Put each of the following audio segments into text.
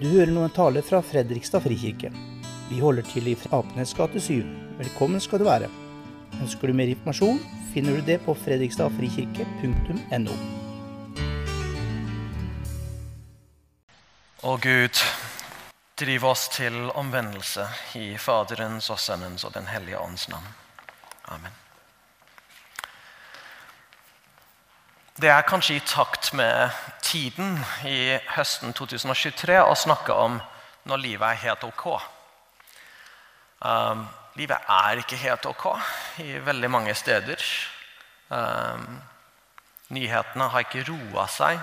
Du hører nå en tale fra Fredrikstad frikirke. Vi holder til i Apenes gate 7. Velkommen skal du være. Ønsker du mer informasjon, finner du det på fredrikstadfrikirke.no. Å Gud, driv oss til omvendelse i Faderens og Sønnens og Den hellige ånds navn. Amen. Det er kanskje i takt med tiden i høsten 2023 å snakke om når livet er helt ok. Um, livet er ikke helt ok i veldig mange steder. Um, nyhetene har ikke roa seg.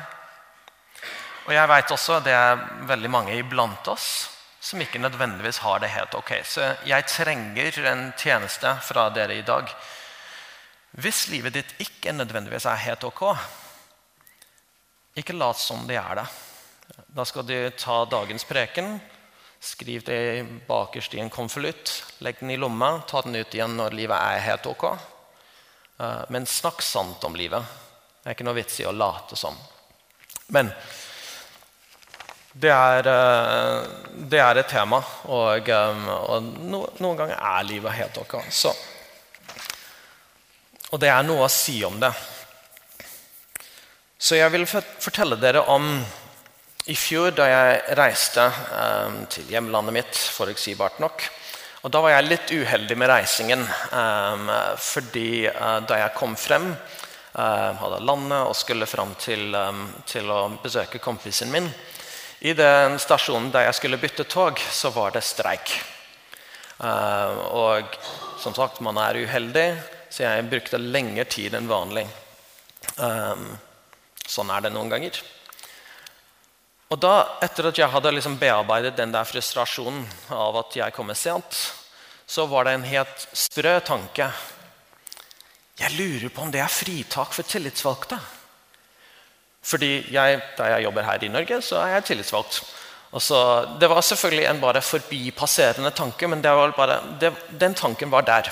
Og jeg vet også at det er veldig mange iblant oss som ikke nødvendigvis har det helt ok. Så jeg trenger en tjeneste fra dere i dag hvis livet ditt ikke nødvendigvis er helt ok, ikke lat som det er det. Da skal du ta dagens preken, skriv det bakerst i en konvolutt, legg den i lomma, ta den ut igjen når livet er helt ok. Eh, men snakk sant om livet. Det er ikke noe vits i å late som. Men det er, eh, det er et tema, og, og og noen ganger er livet helt ok. Så og det er noe å si om det. Så jeg vil fortelle dere om i fjor da jeg reiste um, til hjemlandet mitt, forutsigbart nok. Og Da var jeg litt uheldig med reisingen. Um, fordi uh, da jeg kom frem, uh, hadde landet og skulle frem til, um, til å besøke kompisen min I den stasjonen der jeg skulle bytte tog, så var det streik. Uh, og som sagt, man er uheldig. Så jeg brukte lengre tid enn vanlig. Um, sånn er det noen ganger. Og da, Etter at jeg hadde liksom bearbeidet den der frustrasjonen av at jeg kommer sent, så var det en helt sprø tanke. Jeg lurer på om det er fritak for tillitsvalgte. Fordi jeg, da jeg jobber her i Norge, så er jeg tillitsvalgt. Så, det var selvfølgelig en bare forbipasserende tanke, men bare, det, den tanken var der.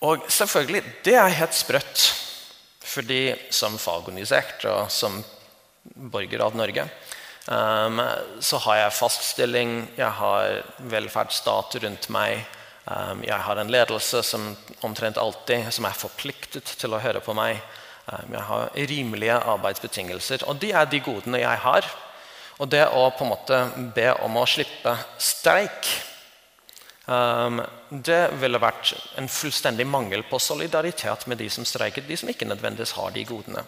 Og selvfølgelig, det er helt sprøtt. Fordi som fagorganisert og som borger av Norge um, så har jeg fast stilling, jeg har velferdsstat rundt meg. Um, jeg har en ledelse som omtrent alltid som er forpliktet til å høre på meg. Um, jeg har rimelige arbeidsbetingelser. Og de er de godene jeg har. Og det å på en måte be om å slippe streik det ville vært en fullstendig mangel på solidaritet med de som streiket, de som ikke nødvendigvis har de godene.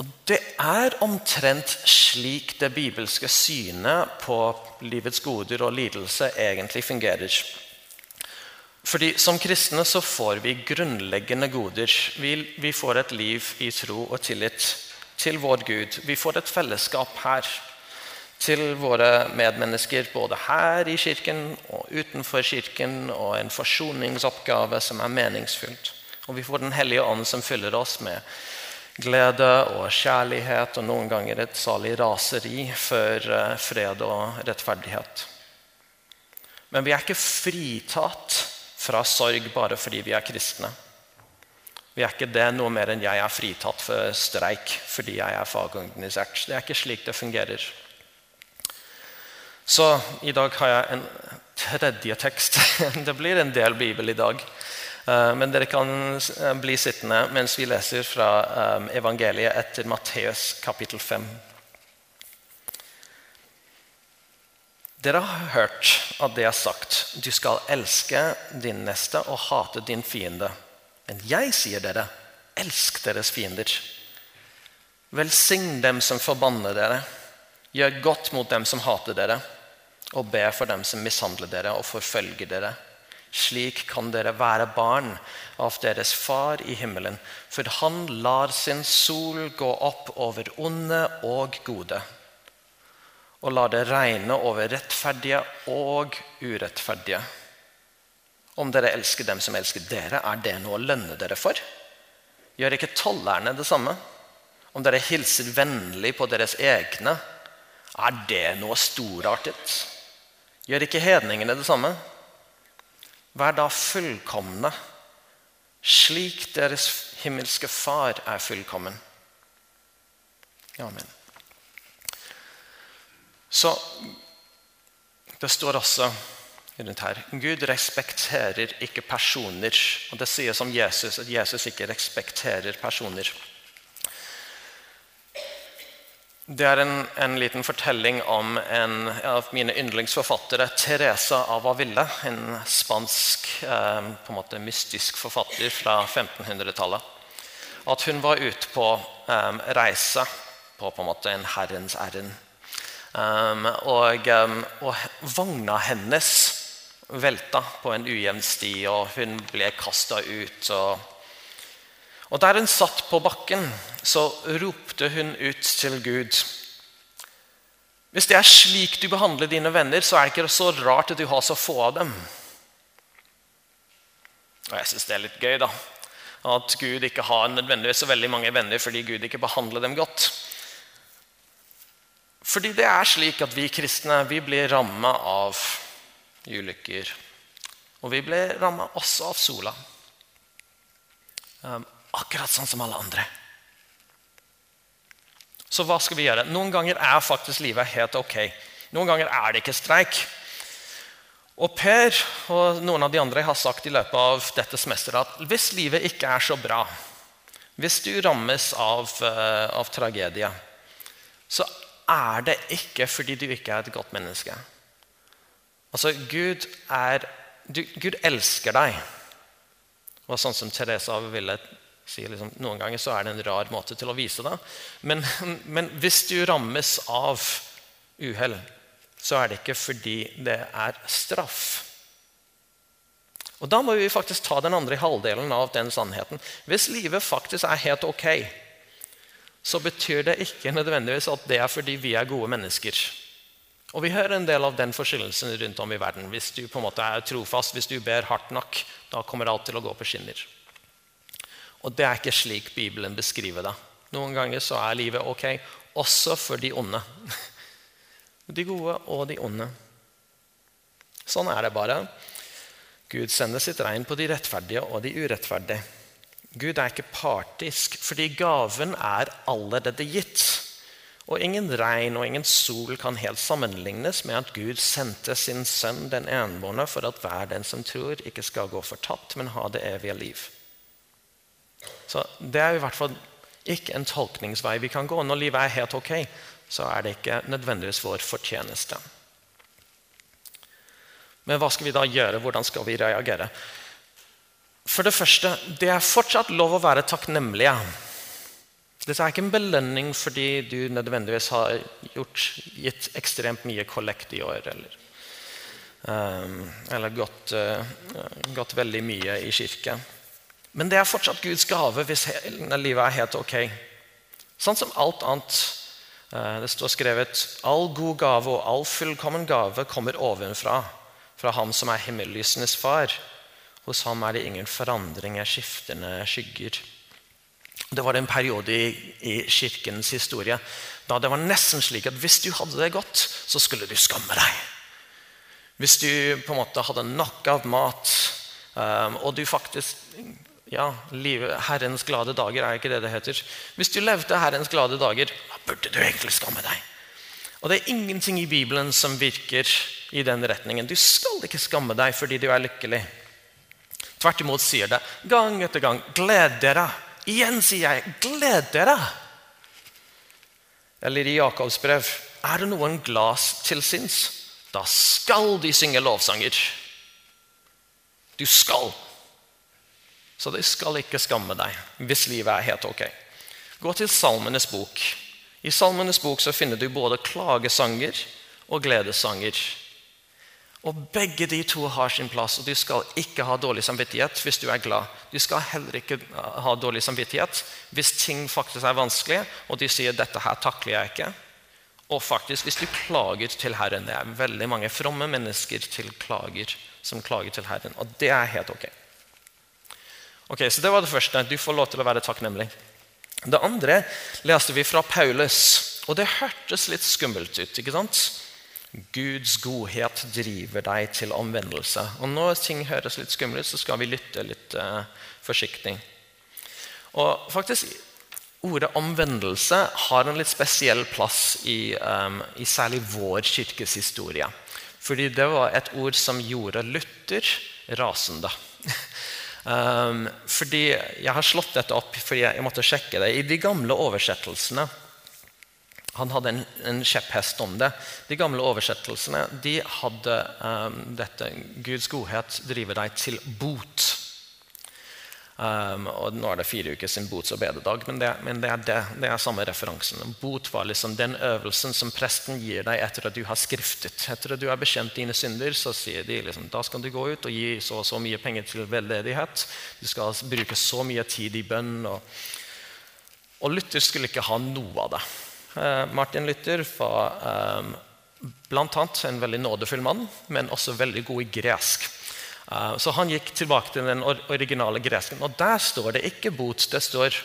Og Det er omtrent slik det bibelske synet på livets goder og lidelse egentlig fungerer. Fordi Som kristne så får vi grunnleggende goder. Vi, vi får et liv i tro og tillit til vår Gud. Vi får et fellesskap her til våre medmennesker både her i kirken og utenfor kirken, og en forsoningsoppgave som er meningsfylt. Og vi får Den hellige ånd som fyller oss med glede og kjærlighet, og noen ganger et salig raseri for eh, fred og rettferdighet. Men vi er ikke fritatt fra sorg bare fordi vi er kristne. Vi er ikke det noe mer enn jeg er fritatt for streik fordi jeg er fagorganisert. Det er ikke slik det fungerer. Så i dag har jeg en tredje tekst. Det blir en del bibel i dag. Eh, men dere kan eh, bli sittende mens vi leser fra eh, evangeliet etter Matteus kapittel 5. Dere har hørt at det er sagt du skal elske din neste og hate din fiende. Men jeg sier dere, elsk deres fiender. Velsign dem som forbanner dere. Gjør godt mot dem som hater dere og be for dem som mishandler dere og forfølger dere. Slik kan dere være barn av deres far i himmelen, for han lar sin sol gå opp over onde og gode, og lar det regne over rettferdige og urettferdige. Om dere elsker dem som elsker dere, er det noe å lønne dere for? Gjør ikke tollerne det samme? Om dere hilser vennlig på deres egne, er det noe storartet? Gjør ikke hedningene det samme? Vær da fullkomne, slik deres himmelske Far er fullkommen. Amen. Så det står også rundt her Gud respekterer ikke personer. Og det sies om Jesus at Jesus ikke respekterer personer. Det er en, en, liten fortelling om en av mine yndlingsforfattere, Teresa av Avila. En spansk eh, på en måte mystisk forfatter fra 1500-tallet. At hun var ute på eh, reise på, på en måte en herrens ærend. Um, og, um, og, vogna hennes velta på en ujevn sti, og hun ble kasta ut. Og, og der hun satt på bakken, så ropte hun ut til Gud. Hvis det er slik du behandler dine venner, så er det ikke så rart at du har så få av dem. Og jeg syns det er litt gøy, da. At Gud ikke har nødvendigvis så veldig mange venner fordi Gud ikke behandler dem godt. Fordi det er slik at vi kristne vi blir ramma av ulykker. Og vi blir ramma også av sola. Akkurat sånn som alle andre. Så hva skal vi gjøre? Noen ganger er faktisk livet helt ok. Noen ganger er det ikke streik. Og Per og noen av de andre har sagt i løpet av dette semesteret at hvis livet ikke er så bra, hvis du rammes av, uh, av tragedie, så er det ikke fordi du ikke er et godt menneske. Altså, Gud, er, du, Gud elsker deg. Det var sånn som Teresa ville si, liksom, Noen ganger så er det en rar måte til å vise det. Men, men hvis du rammes av uhell, så er det ikke fordi det er straff. Og Da må vi faktisk ta den andre halvdelen av den sannheten. Hvis livet faktisk er helt ok, så betyr det ikke nødvendigvis at det er fordi vi er gode mennesker. Og Vi hører en del av den forskjellelsen rundt om i verden. Hvis du på en måte er trofast, hvis du ber hardt nok, da kommer alt til å gå på skinner. Og Det er ikke slik Bibelen beskriver det. Noen ganger så er livet ok, også for de onde. De gode og de onde. Sånn er det bare. Gud sender sitt regn på de rettferdige og de urettferdige. Gud er ikke partisk, fordi gaven er allerede gitt. Og ingen regn og ingen sol kan helt sammenlignes med at Gud sendte sin sønn den enbårne for at hver den som tror, ikke skal gå fortapt, men ha det evige liv. Så Det er i hvert fall ikke en tolkningsvei vi kan gå. Når livet er helt ok, så er det ikke nødvendigvis vår fortjeneste. Men hva skal vi da gjøre? Hvordan skal vi reagere? For det første, det er fortsatt lov å være takknemlige. Dette er ikke en belønning fordi du nødvendigvis har gjort, gitt ekstremt mye kollekt i år. Eller, um, eller gått, uh, gått, veldig mye i kirke. Men det er fortsatt Guds gave hvis livet er helt ok. Sånn som alt annet. Uh, det står skrevet all god gave og all fullkommen gave kommer ovenfra, fra Ham som er himmellysenes far. Hos ham er det ingen forandringer, skiftende skygger. Det var en periode i, i, kirkens historie da det var nesten slik at hvis du hadde det godt, så skulle du skamme deg. Hvis du på en måte hadde nok av mat, um, og du faktisk ja, livet, Herrens glade dager er ikke det det heter. Hvis du levde Herrens glade dager, da burde du egentlig skamme deg. Og Det er ingenting i Bibelen som virker i den retningen. Du skal ikke skamme deg fordi du er lykkelig. Tvert imot sier det gang etter gang. Gled dere. Igjen sier jeg, gled dere. Eller i Jakobs brev. Er det noen glas til sinns, da skal de synge lovsanger. Du skal. Så du skal ikke skamme deg hvis livet er helt ok. Gå til Salmenes bok. I Salmenes bok så finner du både klagesanger og gledesanger. Og Begge de to har sin plass, og du skal ikke ha dårlig samvittighet hvis du er glad. Du skal heller ikke ha dårlig samvittighet hvis ting faktisk er vanskelig, og de sier 'dette her takler jeg ikke'. Og faktisk, hvis du klager til Herren Det er veldig mange fromme mennesker til klager, som klager til Herren, og det er helt ok. Ok, Så det var det første. Du får lov til å være takknemlig. Det andre leste vi fra Paulus, og det hørtes litt skummelt ut. ikke sant? Guds godhet driver deg til omvendelse. Og Når ting høres litt skumle ut, så skal vi lytte litt uh, forsiktig. Og faktisk, Ordet omvendelse har en litt spesiell plass i, um, i særlig vår kirkes historie. Fordi det var et ord som gjorde Luther rasende. um, fordi Jeg har slått dette opp fordi jeg måtte sjekke det. I de gamle oversettelsene Han hadde en, en kjepphest om det. De gamle oversettelsene de hadde um, dette Guds godhet driver deg til bot. Um, og Nå er det fire uker siden bots- og bededag, men, det, men det, er det, det, er samme referansen. Bot var liksom den øvelsen som presten gir deg etter at du har skriftet. Etter at du har bekjent dine synder, så sier de liksom, da skal du gå ut og gi så og så mye penger til veldedighet. Du skal bruke så mye tid i bønn. Og, og Luther skulle ikke ha noe av det. Uh, Martin Luther var um, blant annet en veldig nådefull mann, men også veldig god i gresk. Eh, så han gikk tilbake til den originale gresken. Og der står det ikke bot, det står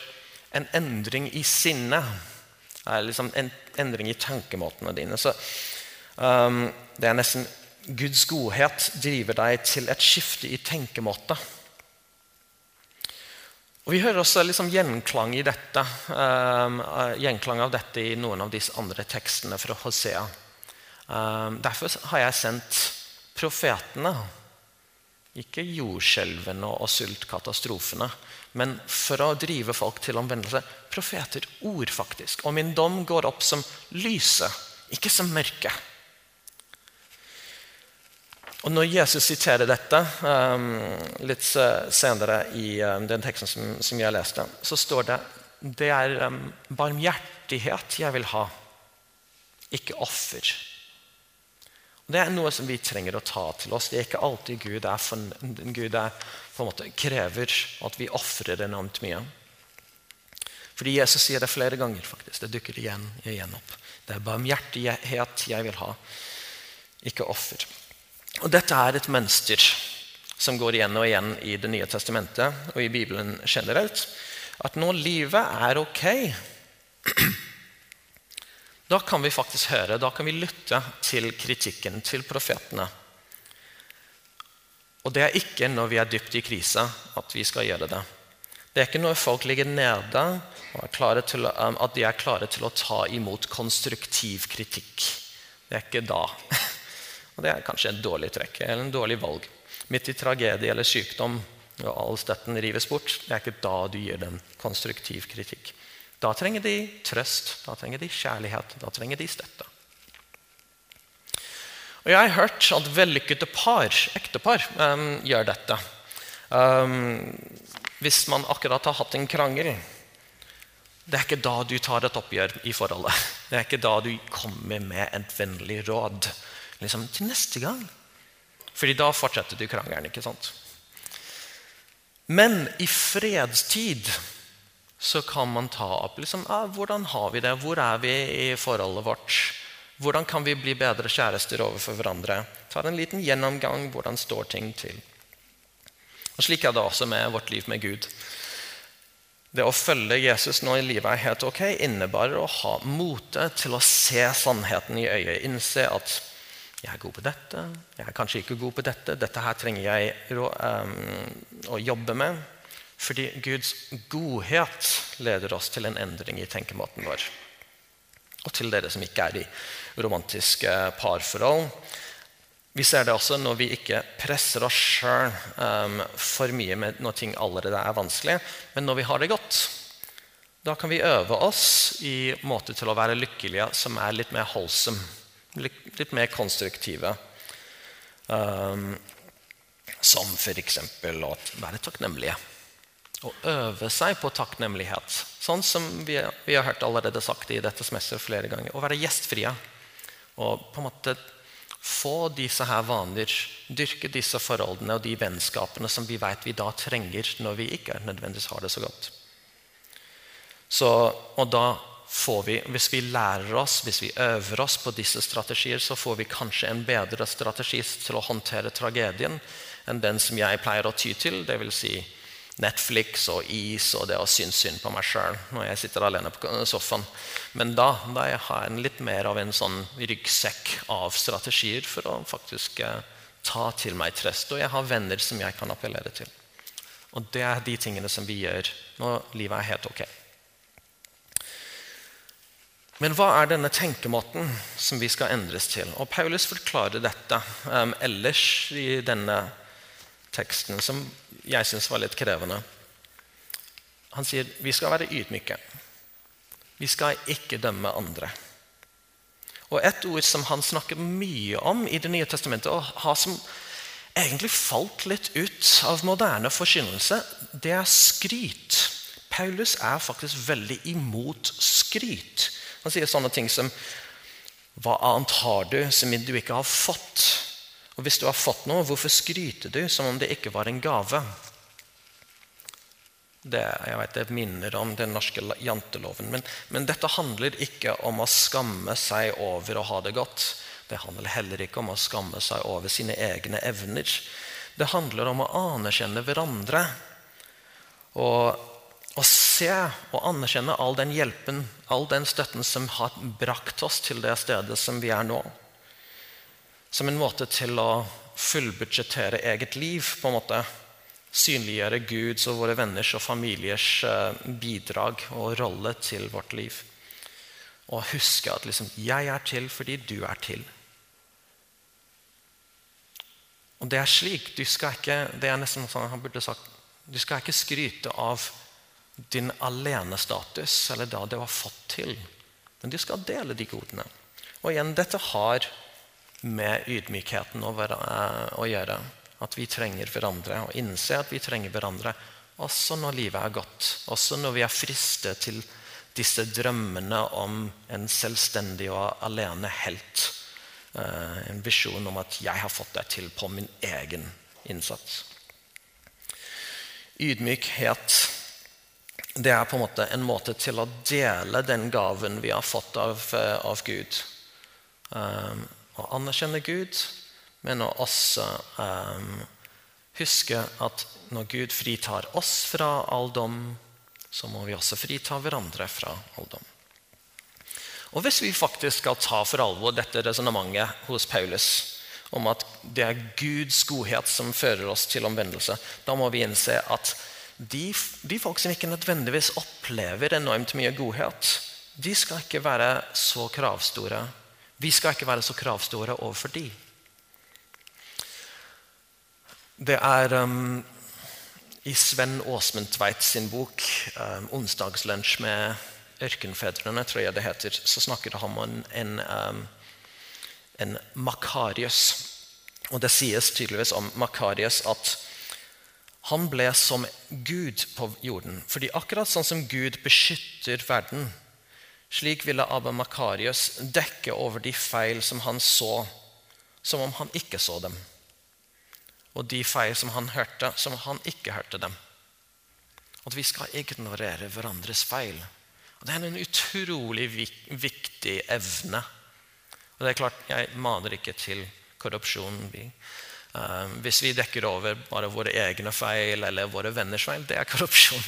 en endring i sinnet. Liksom en endring i tankemåtene dine. Så um, det er nesten Guds godhet driver deg til et skifte i tenkemåte. Og Vi hører også liksom gjenklang, i dette, um, gjenklang av dette i noen av disse andre tekstene fra Hosea. Um, derfor har jeg sendt profetene ikke jordskjelvene og sultkatastrofene, men for å drive folk til omvendelse. Profeter, ord, faktisk. Og min dom går opp som lyset, ikke som mørke. Og Når Jesus siterer dette um, litt senere i um, den teksten som, jeg leste, så står det det er um, barmhjertighet jeg vil ha, ikke offer. Det er noe som vi trenger å ta til oss. Det er ikke alltid Gud, er for, Gud er, måte, krever at vi ofrer enormt mye. Fordi Jesus sier det flere ganger. faktisk. Det dukker igjen, igjen opp. Det er barmhjertighet jeg vil ha, ikke offer. Og Dette er et mønster som går igjen og igjen i Det nye testamentet og i Bibelen generelt. At når livet er ok da kan vi faktisk høre, da kan vi lytte til kritikken til profetene. Og det er ikke når vi er dypt i krise at vi skal gjøre det. Det er ikke når folk ligger nede til, um, at de er klare til å ta imot konstruktiv kritikk. Det er ikke da. Og det er kanskje et dårlig trekk eller en dårlig valg. Midt i tragedie eller sykdom og all støtten rives bort, det er ikke da du gir dem konstruktiv kritikk. Da trenger de trøst, da trenger de kjærlighet, da trenger de støtte. Og Jeg har hørt at vellykkede par, ektepar um, gjør dette. Um, hvis man akkurat har hatt en krangel. Det er ikke da du tar et oppgjør i forholdet. Det er ikke da du kommer med et vennlig råd. Liksom, til neste gang. Fordi da fortsetter du krangelen. ikke sant? Men i fredstid så kan man ta opp liksom, ah, hvordan har vi det, hvor er vi i forholdet vårt. Hvordan kan vi bli bedre kjærester overfor hverandre? Ta en liten gjennomgang. Hvordan står ting til? Og Slik er det også med vårt liv med Gud. Det å følge Jesus nå i livet er helt ok, innebærer å ha mote til å se sannheten i øyet. Innse at jeg er god på dette, jeg er kanskje ikke god på dette. Dette her trenger jeg um, å jobbe med. Fordi Guds godhet leder oss til en endring i tenkemåten vår. Og til dere som ikke er i romantiske parforhold. Vi ser det også når vi ikke presser oss sjøl um, for mye med når ting allerede er vanskelig, men når vi har det godt. Da kan vi øve oss i måter til å være lykkelige som er litt mer holdsom, litt mer konstruktive. Um, som f.eks. å være takknemlige å øve seg på takknemlighet. Sånn som vi, vi har hørt allerede sagt i dette semesteret flere ganger. Å være gjestfrie. Og på en måte få disse her vaner, dyrke disse forholdene og de vennskapene som vi vet vi da trenger når vi ikke nødvendigvis har det så godt. Så, og da får vi, Hvis vi lærer oss, hvis vi øver oss på disse strategier, så får vi kanskje en bedre strategi til å håndtere tragedien enn den som jeg pleier å ty til. Det vil si Netflix og is og det å synes synd på meg sjøl når jeg sitter alene på sofaen. Men da, da jeg har jeg litt mer av en sånn ryggsekk av strategier for å faktisk eh, ta til meg trøst. Og jeg har venner som jeg kan appellere til. Og det er de tingene som vi gjør når livet er helt ok. Men hva er denne tenkemåten som vi skal endres til? Og Paulus forklarer dette um, ellers i denne teksten, som jeg syns var litt krevende. Han sier vi skal være ydmyke. Vi skal ikke dømme andre. Og Et ord som han snakker mye om i Det nye testamentet, og har som egentlig falt litt ut av moderne forkynnelse, det er skryt. Paulus er faktisk veldig imot skryt. Han sier sånne ting som Hva annet har du som du ikke har fått? Og hvis du har fått noe, hvorfor skryter du som om det ikke var en gave? Det, jeg vet, det minner om den norske janteloven. Men, men, dette handler ikke om å skamme seg over å ha det godt. Det handler heller ikke om å skamme seg over sine egne evner. Det handler om å anerkjenne hverandre. Og å se og anerkjenne all den hjelpen, all den støtten som har brakt oss til det stedet som vi er nå. Som en måte til å fullbudsjettere eget liv. på en måte Synliggjøre Guds og våre venners og familiers eh, bidrag og rolle til vårt liv. Og huske at liksom, 'jeg er til fordi du er til'. Og det er slik. Du skal ikke, det er nesten sånn han burde sagt, du skal ikke skryte av din alenestatus, eller da det var fått til. Men du skal dele de godene. Og igjen, dette har med ydmykheten eh, å gjøre. At vi trenger hverandre, og innse at vi trenger hverandre. Også når livet er godt. Også når vi er fristet til disse drømmene om en selvstendig og alene helt. Eh, en visjon om at 'jeg har fått det til på min egen innsats'. Ydmykhet det er på en måte en måte til å dele den gaven vi har fått av, eh, av Gud. Å anerkjenne Gud, men å også um, huske at når Gud fritar oss fra all dom, så må vi også frita hverandre fra all dom. Og Hvis vi faktisk skal ta for alvor dette resonnementet hos Paulus om at det er Guds godhet som fører oss til omvendelse, da må vi innse at de, de, folk som ikke nødvendigvis opplever enormt mye godhet, de skal ikke være så kravstore. Vi skal ikke være så kravstore overfor de. Det er um, I Sven Åsmund Tveit sin bok um, 'Onsdagslunsj med ørkenfedrene', tror jeg det heter, så snakker han om en, um, en Makarius. Og Det sies tydeligvis om Makarius at han ble som Gud på jorden. Fordi akkurat sånn som Gud beskytter verden, slik ville Abba Makarius dekke over de feil som han så, som om han ikke så dem. Og de feil som han hørte, som om han ikke hørte dem. At vi skal ignorere hverandres feil. Og Det er en utrolig viktig evne. Og det er klart, Jeg maner ikke til korrupsjon. Uh, hvis vi dekker over bare våre egne feil eller våre venners feil, det er korrupsjon.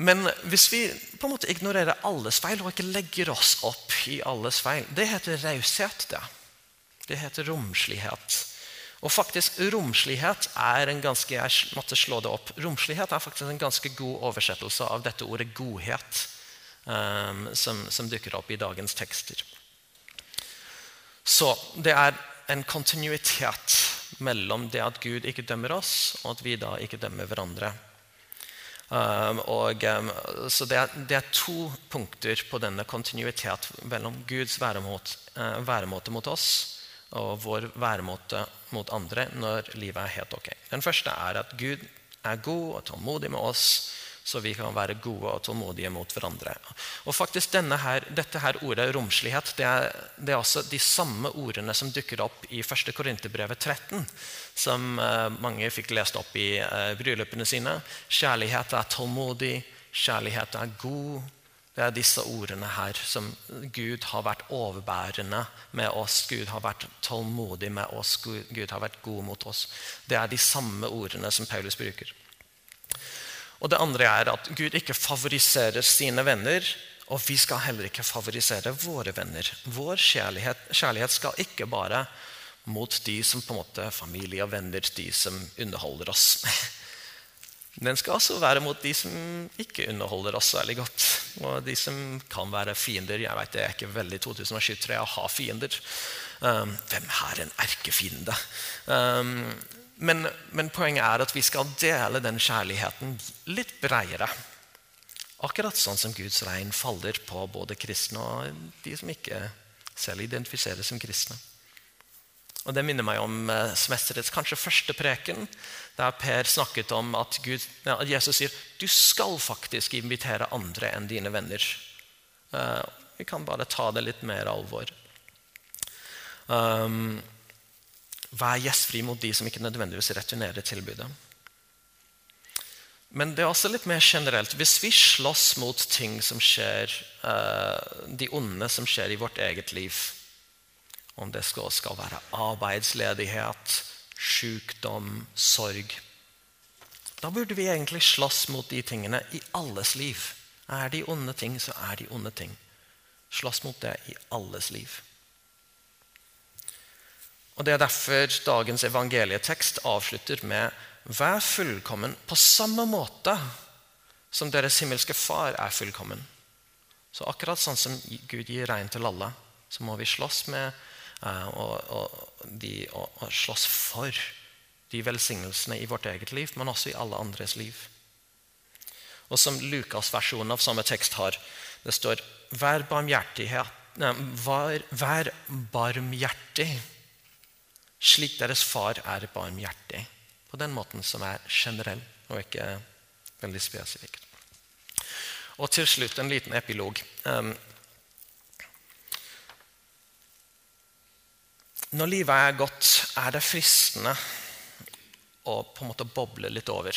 Men hvis vi på en måte ignorerer alles feil og ikke legger oss opp i alles feil, det heter raushet. Det. det heter romslighet. Og faktisk, romslighet er en ganske jeg måtte slå det opp, romslighet er faktisk en ganske god oversettelse av dette ordet godhet, um, som, som dukker opp i dagens tekster. Så det er en kontinuitet mellom det at Gud ikke dømmer oss, og at vi da ikke dømmer hverandre. Um, og, um, så det er, det er, to punkter på denne kontinuitet mellom Guds væremåte, uh, væremåte mot oss og vår væremåte mot andre når livet er helt ok. Den første er at Gud er god og tålmodig med oss så vi kan være gode og tålmodige mot hverandre. Og faktisk her, Dette her ordet romslighet det er, det er, også de samme ordene som dukker opp i 1. Korinterbrevet 13, som uh, mange fikk lest opp i uh, bryllupene sine. Kjærlighet er tålmodig, kjærlighet er god. Det er disse ordene her som Gud har vært overbærende med oss. Gud har vært tålmodig med oss. Gud har vært god mot oss. Det er de samme ordene som Paulus bruker. Og det andre er at Gud ikke favoriserer sine venner. Og vi skal heller ikke favorisere våre venner. Vår kjærlighet, kjærlighet skal ikke bare mot de som på en måte familie og venner, de som underholder oss. Den skal også være mot de som ikke underholder oss særlig godt. Og de som kan være fiender. Jeg vet Det er ikke veldig 2023 å ha fiender. Um, hvem er en erkefiende? Um, men, men, poenget er at vi skal dele den kjærligheten litt bredere. Akkurat sånn som Guds regn faller på både kristne og de som ikke selv identifiserer som kristne. Og Det minner meg om uh, semesterets kanskje første preken, der Per snakket om at, Gud, ja, Jesus sier du skal faktisk invitere andre enn dine venner. Uh, vi kan bare ta det litt mer alvor. Um, vær gjestfri mot de som ikke nødvendigvis returnerer tilbudet. Men det er også litt mer generelt. Hvis vi slåss mot ting som skjer, uh, de onde som skjer i vårt eget liv, om det skal, skal være arbeidsledighet, sykdom, sorg. Da burde vi egentlig slåss mot de tingene i alles liv. Er de onde ting, så er de onde ting. Slåss mot det i alles liv. Og Det er derfor dagens evangelietekst avslutter med Vær fullkommen på samme måte som deres himmelske Far er fullkommen. Så akkurat sånn som Gud gir regn til alle, så må vi slåss med Eh, og, og, de, og, og slåss for de velsignelsene i vårt eget liv, men også i alle andres liv. Og som Lukas-versjonen av samme tekst har, det står Vær barmhjertighet vær, vær barmhjertig, slik deres far er barmhjertig. På den måten som er generell og ikke veldig spesifikt. Og til slutt en liten epilog. Når livet er godt, er det fristende å på en måte boble litt over.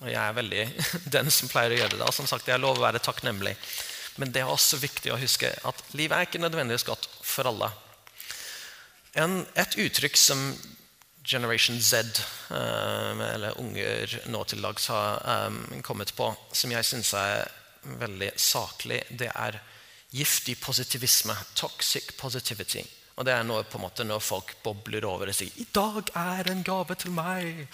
Og Jeg er veldig den som pleier å gjøre det. Som sagt, Jeg lover å være takknemlig. Men det er også viktig å huske at livet er ikke nødvendigvis godt for alle. En, et uttrykk som Generation Z, um, eller unger nå til dags, har um, kommet på, som jeg syns er veldig saklig, det er giftig positivisme. Toxic positivity. Og det er noe, på en måte, når folk bobler over og sier 'I dag er en gave til meg'.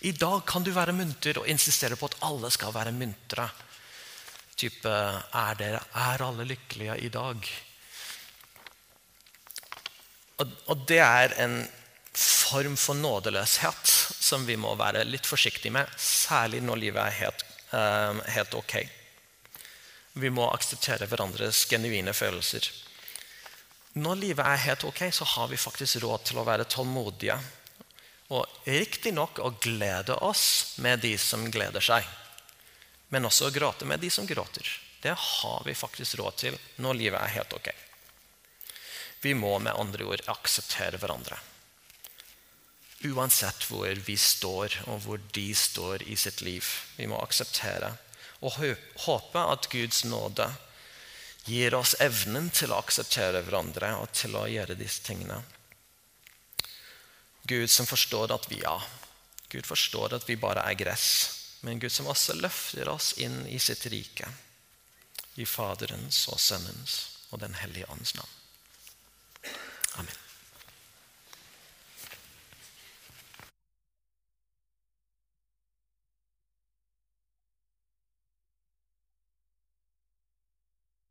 'I dag kan du være munter', og insisterer på at alle skal være muntre. Type er, dere, 'Er alle lykkelige i dag?' Og, det er en form for nådeløshet som vi må være litt forsiktige med, særlig når livet er helt, um, helt ok. Vi må akseptere hverandres genuine følelser. Når livet er helt ok, så har vi faktisk råd til å være tålmodige. Og riktignok å glede oss med de som gleder seg. Men også å gråte med de som gråter. Det har vi faktisk råd til når livet er helt ok. Vi må med andre ord akseptere hverandre. Uansett hvor vi står, og hvor de står i sitt liv. Vi må akseptere og håpe at Guds nåde gir oss evnen til å akseptere hverandre og til å gjøre disse tingene. Gud som forstår at vi ja, Gud forstår at vi bare er gress, men Gud som også løfter oss inn i sitt rike. I Faderens og Sønnens og Den hellige ånds navn.